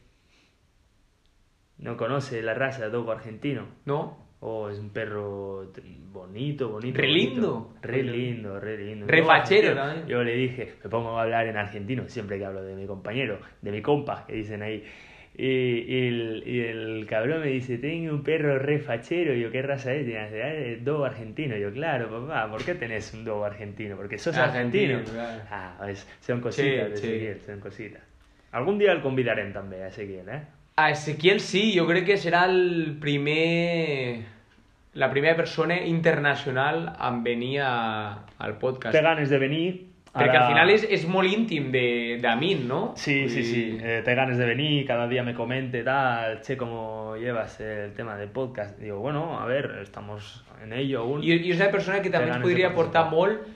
¿No conoce la raza de dogo argentino? No? Oh, es un perro bonito, bonito. Re bonito. lindo. Re lindo, re lindo. Re fachero también. Yo le dije, me pongo a hablar en argentino siempre que hablo de mi compañero, de mi compa, que dicen ahí. Y, y el, y el cabrón me dice, tengo un perro re fachero. Y yo, ¿qué raza es? Dice, "Ah, es dogo argentino. Y yo, claro, papá, ¿por qué tenés un dogo argentino? Porque sos Argentino, argentino. claro. Ah, pues, son cositas de Sí, sí. Ezequiel, son cositas. Algún día el convidarem també, a Ezequiel, eh? A Ezequiel sí, jo crec que serà el primer... La primera persona internacional en venir a, al podcast. Té ganes de venir. Perquè ara- al final és, és molt íntim de, de mi, no? Sí, sí, Vull sí. dir, Eh, te ganes de venir, cada día me comente tal, che, ¿cómo llevas el tema del podcast? Digo, bueno, a ver, estamos en ello aún. I, I és una persona que també ens podria aportar molt.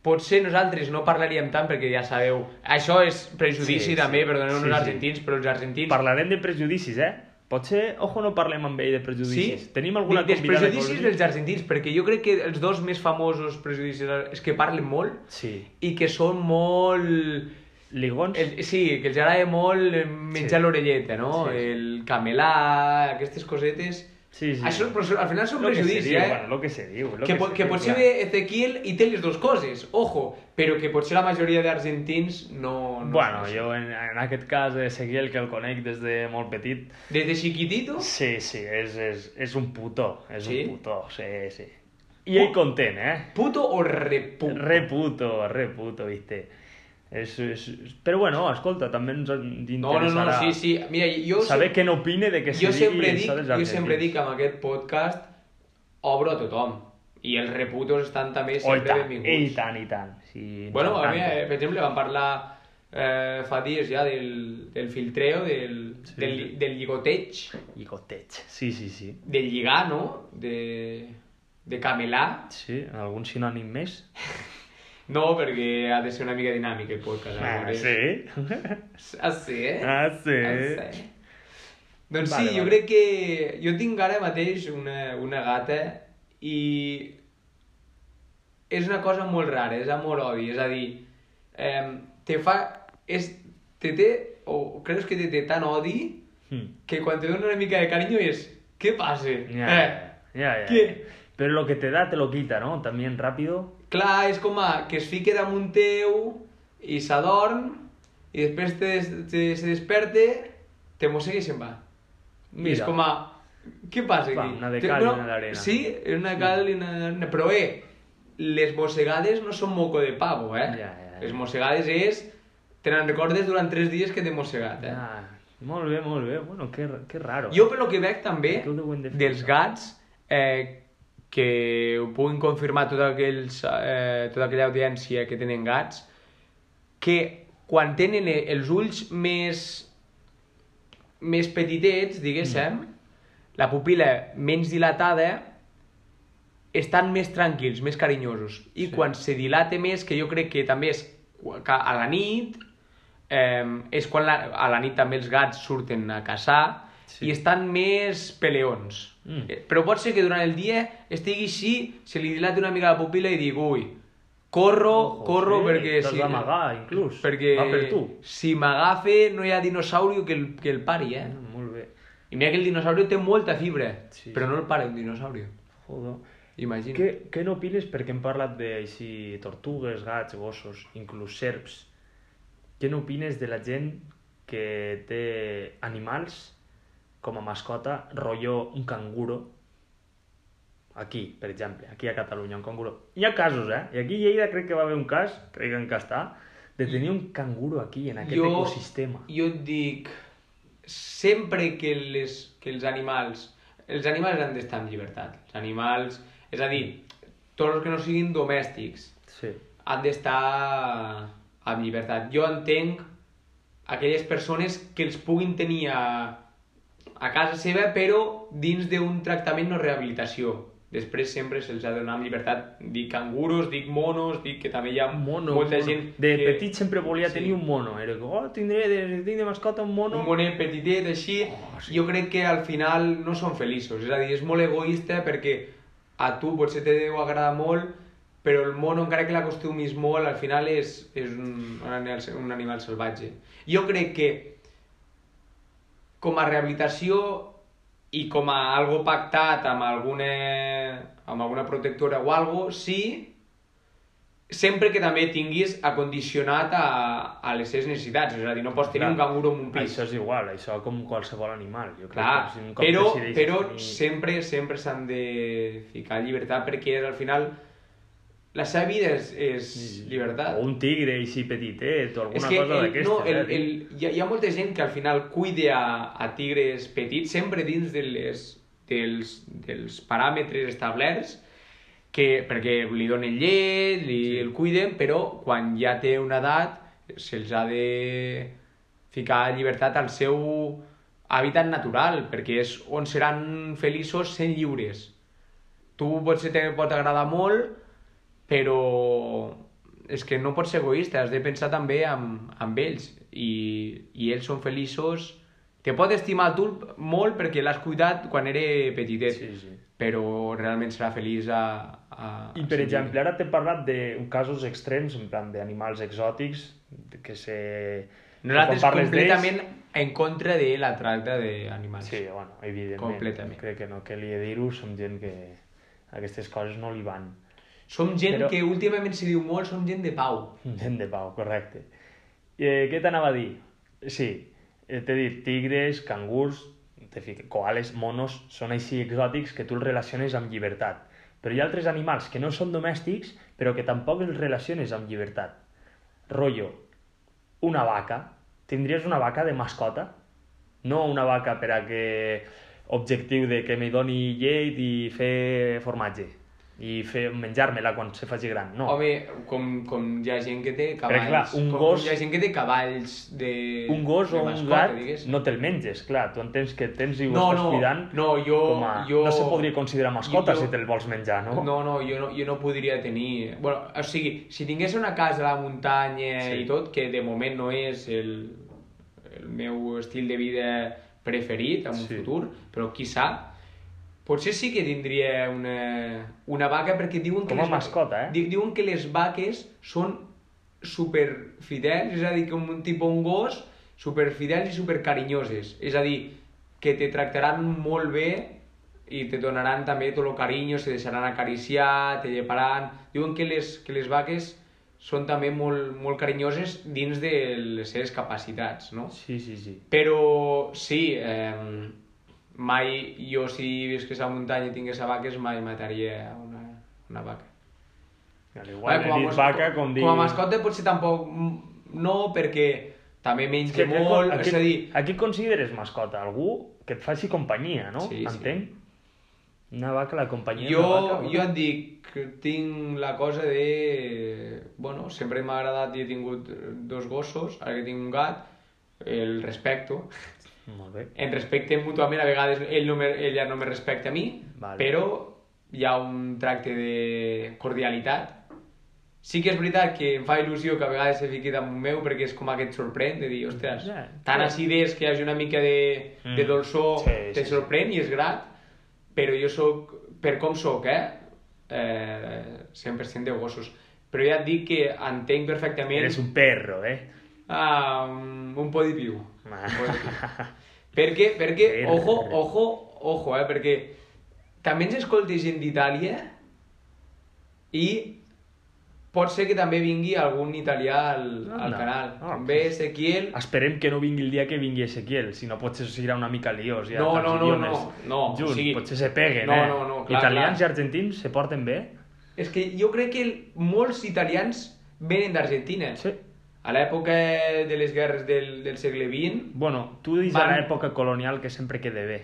Potser nosaltres no parlaríem tant perquè ja sabeu... Això és prejudici Sí, també, sí. perdoneu Sí, sí. argentins, però els argentins... Parlarem de prejudicis, eh? Potser, ojo, no parlem amb ell de prejudicis. Sí? Tenim alguna Dels convidada prejudicis dels argentins, perquè jo crec que els dos més famosos prejudicis és que parlen molt Sí. i que són molt... Ligons? El, sí, que els agrada molt menjar Sí. l'orelleta, no? Sí. El camelà, aquestes cosetes... Sí, sí. Això, però al final són que prejudicis, eh? bueno, lo que se diu. Lo que, po- se que diu, potser clar. Ezequiel i té les dues coses, ojo, però que potser la majoria d'argentins no, no... Bueno, jo en, en aquest cas, Ezequiel, que el conec des de molt petit, Des de chiquitito... Sí, sí, és, és, és un putó, és Sí? un putó, sí, sí. I ell content, eh? Puto o reputo? Re puto, re puto, viste. És, és... Però bueno, escolta, també ens No, no, no, interessarà sí, sí. Mira, jo, saber què n'opine de que se jo digui sempre dic, jo sempre dic que amb aquest podcast obro a tothom. I els reputos estan també Oh, i sempre tant, benvinguts. i tant, i tant. Sí, Bueno, a mi, eh, per exemple, vam parlar eh, fa dies ja del, del filtreo, del, Sí. del, del lligoteig, I goteig, sí, sí, sí. del lligar, no? De, de camelar. Sí, algun sinònim més? <laughs> No, perquè ha de ser una mica dinàmic el podcast. Ah, llavors. sí? Ah, sí, eh? Ah, sí? Ah, sí. Doncs Vale, sí, jo vale. crec que... Jo tinc ara mateix una, una gata i és una cosa molt rara, és amor-odi, és a dir, eh, te fa... És, te té, o creus que te té tan odi Hmm. que quan te dona una mica de carinyo és... Què passa? Ja, Eh, ja, ja. Què? Però lo que te da te lo quita, ¿no? También rápido. Clar, és com a, que es fique damunt teu i s'adorm i després te, te, se desperte, te mossega i se'n va. I és Mira. com a... Què passa Va, aquí? una de cal i una d'arena. Sí, una cal i una d'arena. Però bé, les mossegades no són moco de pavo, eh? Ja, ja, ja. Les mossegades és... Te n'en recordes durant tres dies que t'he mossegat, eh? Ah, molt bé, molt bé. Bueno, que, que raro. Jo, per lo que veig també, de dels gats, eh, que ho puguin confirmar tots aquells, eh, tota aquella audiència que tenen gats, que quan tenen eh, els ulls més, més petitets, diguéssim, la pupila menys dilatada, estan més tranquils, més carinyosos. I Sí. quan se dilata més, que jo crec que també és qu- que a la nit, eh, és quan la, a la nit també els gats surten a caçar Sí. i estan més peleons. Mm. Eh, Però pot ser que durant el dia estigui així, se li dilati una mica la pupila i digui, ui, corro, Ojo, corro sí, perquè... t'has d'amagar, inclús. Perquè Va per tu. si m'agafa no hi ha dinosaurio que el, que el pari, eh? Mm, molt bé. I mira que el dinosaurio té molta fibra, Sí, però sí. no el para un dinosaurio. Joder. Imagina. Què, què n'opines? Perquè hem parlat de així, tortugues, gats, gossos, inclús serps. Què n'opines de la gent que té animals com a mascota, rotllo un canguro? Aquí, per exemple, aquí a Catalunya, un canguro. Hi ha casos, eh? I aquí a Lleida crec que va haver un cas, crec que està, de tenir un canguro aquí, en aquest ecosistema. Jo et dic, sempre que, les, que els animals... Els animals han d'estar en llibertat. Els animals... És a dir, tots els que no siguin domèstics Sí. han d'estar en llibertat. Jo entenc aquelles persones que els puguin tenir a a casa seva, però dins d'un tractament no rehabilitació. Després sempre se'ls ha de donar llibertat. Dic canguros, dic monos, dic que també hi ha Mono, molta mono. gent... De que... petit sempre volia Sí. tenir un mono. Era com, oh, tindré de, tinc de mascota un mono. un monet petitet, així, Oh, sí. jo crec que al final no són feliços. És a dir, és molt egoista perquè a tu potser te deu agradar molt, però el mono, encara que l'acostumis molt, al final és, és un, un, animal, un animal salvatge. Jo crec que com a rehabilitació i com a algo pactat amb alguna, amb alguna protectora o algo, sí, sempre que també tinguis acondicionat a, a les seves necessitats. És a dir, no pots tenir Clar. un canguro en un pis. Això és igual, això com qualsevol animal. Jo crec Clar, que si un cop però, però tenir- sempre, sempre s'han de ficar llibertat perquè al final la seva vida és, és llibertat. O un tigre així petitet o alguna és que cosa el, d'aquestes. no, el, eh? el, hi, ha, hi ha molta gent que al final cuida a, a tigres petits sempre dins de les, dels, dels paràmetres establerts que, perquè li donen llet, li sí. el cuiden, però quan ja té una edat se'ls ha de ficar llibertat al seu hàbitat natural, perquè és on seran feliços sent lliures. Tu potser te pot agradar molt, però és que no pots ser egoista, has de pensar també amb, amb ells i, i ells són feliços te pot estimar tu molt perquè l'has cuidat quan era petitet Sí, sí. però realment serà feliç a, a I per exemple, ara t'he parlat de casos extrems, en plan d'animals exòtics, que se... nosaltres completament en contra de la tracta d'animals Sí, bueno, evidentment. Completament. Crec que no, de dir-ho, som gent que aquestes coses no li van. Som gent Però- que últimament se diu molt som gent de pau Gent de pau, correcte. Eh, què t'anava a dir? Sí, eh, t'he dit tigres, cangurs, koales, monos, són així exòtics que tu els relaciones amb llibertat. Però hi ha altres animals que no són domèstics, però que tampoc els relaciones amb llibertat. Rollo, una vaca. Tindries una vaca de mascota? No una vaca per a que objectiu de que me doni llet i fer formatge i fer menjar-me-la quan se faci gran, no. Home, com, com hi ha gent que té cavalls... clar, un com, gos- hi ha gent que té cavalls de... un gos de o un mascota, gat digués. no te'l menges, clar, tu entens que tens i ho No, estàs no, cuidant no, jo- com a... jo- no se podria considerar mascota jo- si te'l vols menjar, no? No, no, jo no, jo no podria tenir... Bueno, o sigui, si tingués una casa a la muntanya Sí. i tot, que de moment no és el, el meu estil de vida preferit en un Sí. futur, però qui sap, potser sí que tindria una, una vaca perquè diuen que Com a les mascota, eh? di- Diuen que les vaques són super fidels, és a dir, com un tipus un gos, super fidels i super carinyoses. És a dir, que te tractaran molt bé i te donaran també tot el carinyo, se deixaran acariciar, te lleparan... Diuen que les, que les vaques són també molt, molt carinyoses dins de les seves capacitats, no? Sí, sí, sí. Però sí, eh, mai jo si visqués a la muntanya i tingués a vaques mai mataria una, una vaca. Al igual Vale, he dit mas- vaca com dir... com a mascota potser tampoc no, perquè també És menja que molt, a, és a dir, a qui consideres mascota? Algú que et faci companyia, no? Sí, sí. Entenc? Una vaca, la companyia jo, vaca... jo et dic que tinc la cosa de... Bueno, sempre m'ha agradat i he tingut dos gossos, ara que tinc un gat, el respecto. Molt bé. En respectem mútuament, a vegades ell no me, ella no me respecta a mi, Vale. però hi ha un tracte de cordialitat. Sí que és veritat que em fa il·lusió que a vegades se fiqui damunt meu perquè és com aquest sorprèn, de dir, ostres, Ja, tan acidès que hi hagi una mica de, de Mm. dolçor, Sí, te sí, sorprèn i és grat, però jo sóc, per com sóc, eh? eh 100% de gossos. Però ja et dic que entenc perfectament... Eres un perro, eh? Ah, un, un po di più. Ah. Un. <laughs> perquè, perquè, ojo, ojo, ojo, eh, perquè també ens escolta gent d'Itàlia i pot ser que també vingui algun italià al, al Anda. canal. Com ve Ezequiel... Esperem que no vingui el dia que vingui Ezequiel, si no potser serà una mica liós. Ja, No, no, no, no, no, o Junts, sigui- potser se peguen, No, eh? no, no, clar, Italians clar. i argentins se porten bé? És que jo crec que molts italians venen d'Argentina. Sí. A l'època de les guerres del, del segle XX... Bueno, tu dius Van- a l'època colonial que sempre quede bé.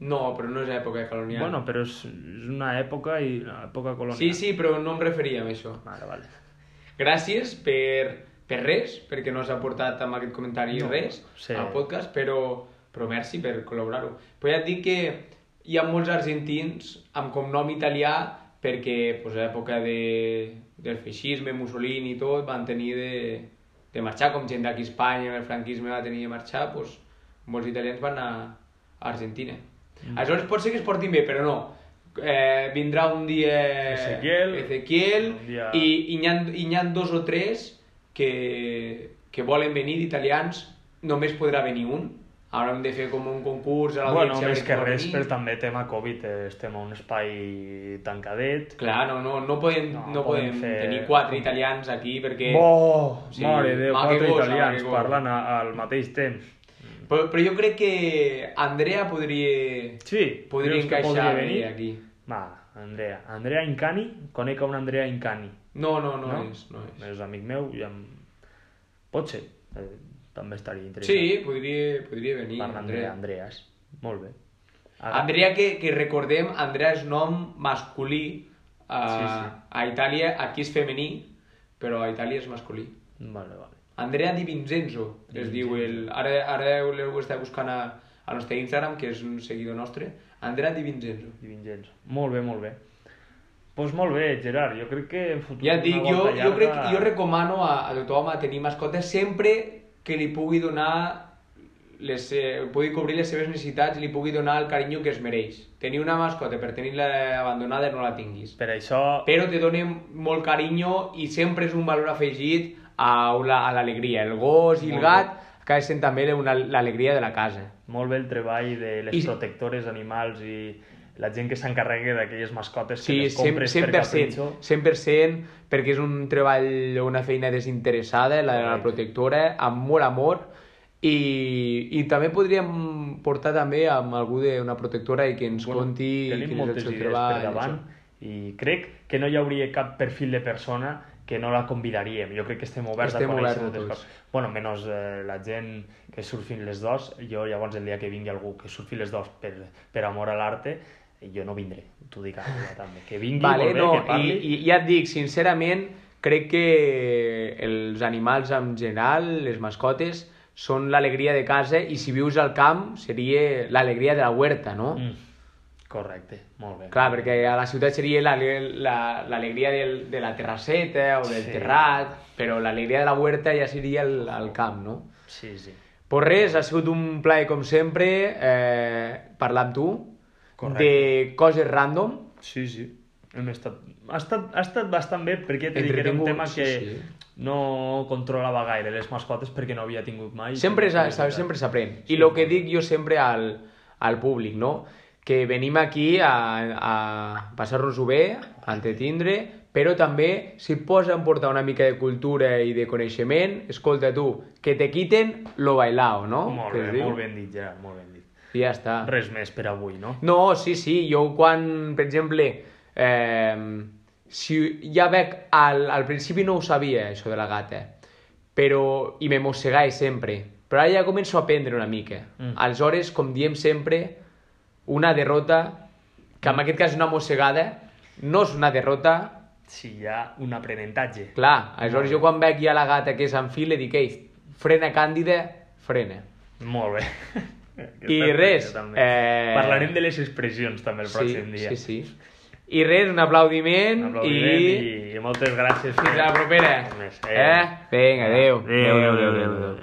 No, però no és època colonial. Bueno, però és, és una època i una època colonial. Sí, sí, però no em referia a això. Vale, vale. Gràcies per, per res, perquè no s'ha portat amb aquest comentari No, res sí. al podcast, però però merci per col·laborar-ho. Però ja et dic que hi ha molts argentins amb cognom italià perquè pues, a l'època de, del feixisme, Mussolini i tot, van tenir de, de marxar, com gent d'aquí a Espanya, el franquisme va tenir de marxar, pues, molts italians van anar a Argentina. Mm. Aleshores pot ser que es portin bé, però no. Eh, vindrà un dia Ezequiel, Ezequiel dia- i, i, n'hi ha, i ha dos o tres que, que volen venir d'italians, només podrà venir un. Ara hem de fer com un concurs a Bueno, l'audiència. a més que res, venir. per també tema Covid, eh, estem a un espai tancadet. Clar, no, no, no podem, No, no, podem podem fer- tenir quatre italians aquí perquè... Bo! Sí, Mare de Déu, quatre ma italians parlant a, al mateix temps. Però, però jo crec que Andrea podria, Sí, podria encaixar podria venir? aquí. Va, Andrea. Andrea Incani? Conec un Andrea Incani. No, no, no, no? és. No és. És amic meu i em... Pot ser. Eh, també estaria interessant. Sí, podria, podria venir. Parlant Andrea. d'Andreas. Molt bé. Andrea, que, que recordem, Andrea és nom masculí a, Sí, sí. a Itàlia, aquí és femení, però a Itàlia és masculí. Vale, vale. Andrea Di Vincenzo, Di es diu el... Ara, ara l'heu estat buscant a, al nostre Instagram, que és un seguidor nostre. Andrea Di Vincenzo. Di Vincenzo. Molt bé, molt bé. Doncs pues molt bé, Gerard, jo crec que en futur Ja et dic, jo, volta jo, crec, llarga- jo recomano a, a tothom a tenir mascotes sempre que li pugui donar les, eh, pugui cobrir les seves necessitats i li pugui donar el carinyo que es mereix. Tenir una mascota per tenir-la abandonada no la tinguis. Per això... Però te dona molt carinyo i sempre és un valor afegit a la- a l'alegria. El gos i el gat acaba sent també l'alegria de la casa. Molt bé el treball de les I- protectores animals i la gent que s'encarrega d'aquelles mascotes que Sí, les 100%, compres per 100%, capritxo. 100%, perquè és un treball, una feina desinteressada, la de la protectora, amb molt amor, i, i també podríem portar també amb algú d'una protectora i que ens Bueno, conti quin és el seu treball. per davant i crec que no hi hauria cap perfil de persona que no la convidaríem. Jo crec que estem oberts Estem a conèixer moltes coses. Bueno, menys eh, la gent que surfin les dos. Jo llavors el dia que vingui algú que surfi les dos per, per amor a l'arte, jo no vindré, t'ho dic ara també. Que vingui, Vale, molt bé, no, que parli. i, i ja et dic, sincerament, crec que els animals en general, les mascotes, són l'alegria de casa i si vius al camp seria l'alegria de la huerta, no? Mm. Correcte, molt bé. Clar, perquè a la ciutat seria l'ale- la- l'alegria del, de la terrasseta o del Sí. terrat, però l'alegria de la huerta ja seria el, el camp, no? Sí, sí. Pues res, ha sigut un plaer com sempre eh, parlar amb tu Correcte. de coses random. Sí, sí. Hem estat... Ha, estat, ha estat bastant bé perquè t'he dit que era un tema sí, que sí. no controlava gaire les mascotes perquè no havia tingut mai. Sempre s'aprèn. I Sí, el que dic jo sempre al, al públic, no? Que venim aquí a, a passar-nos-ho bé, a entretindre, però també si et posen portar una mica de cultura i de coneixement, escolta tu, que te quiten lo bailao, no? Molt bé, molt ben dit, Gerard, molt ben. I ja està. Res més per avui, no? No, sí, sí, jo quan, per exemple, eh, si ja veig, al, al principi no ho sabia, això de la gata, però, i me mossegava sempre, però ara ja començo a aprendre una mica. Mm. Aleshores, com diem sempre, una derrota, que en aquest cas és una mossegada, no és una derrota, Si hi ha un aprenentatge. clar, aleshores jo quan veig ja la gata que s'enfila, dic, ei, frena càndida, frena. Molt bé. <laughs> I Aquesta res, eh, Parlarem de les expressions també el pròxim dia. Sí, sí. I res, un aplaudiment, Un aplaudiment i... i... i moltes gràcies. Fins a la propera. Eh? Vinga, adeu. Adéu, adéu, adéu, adéu.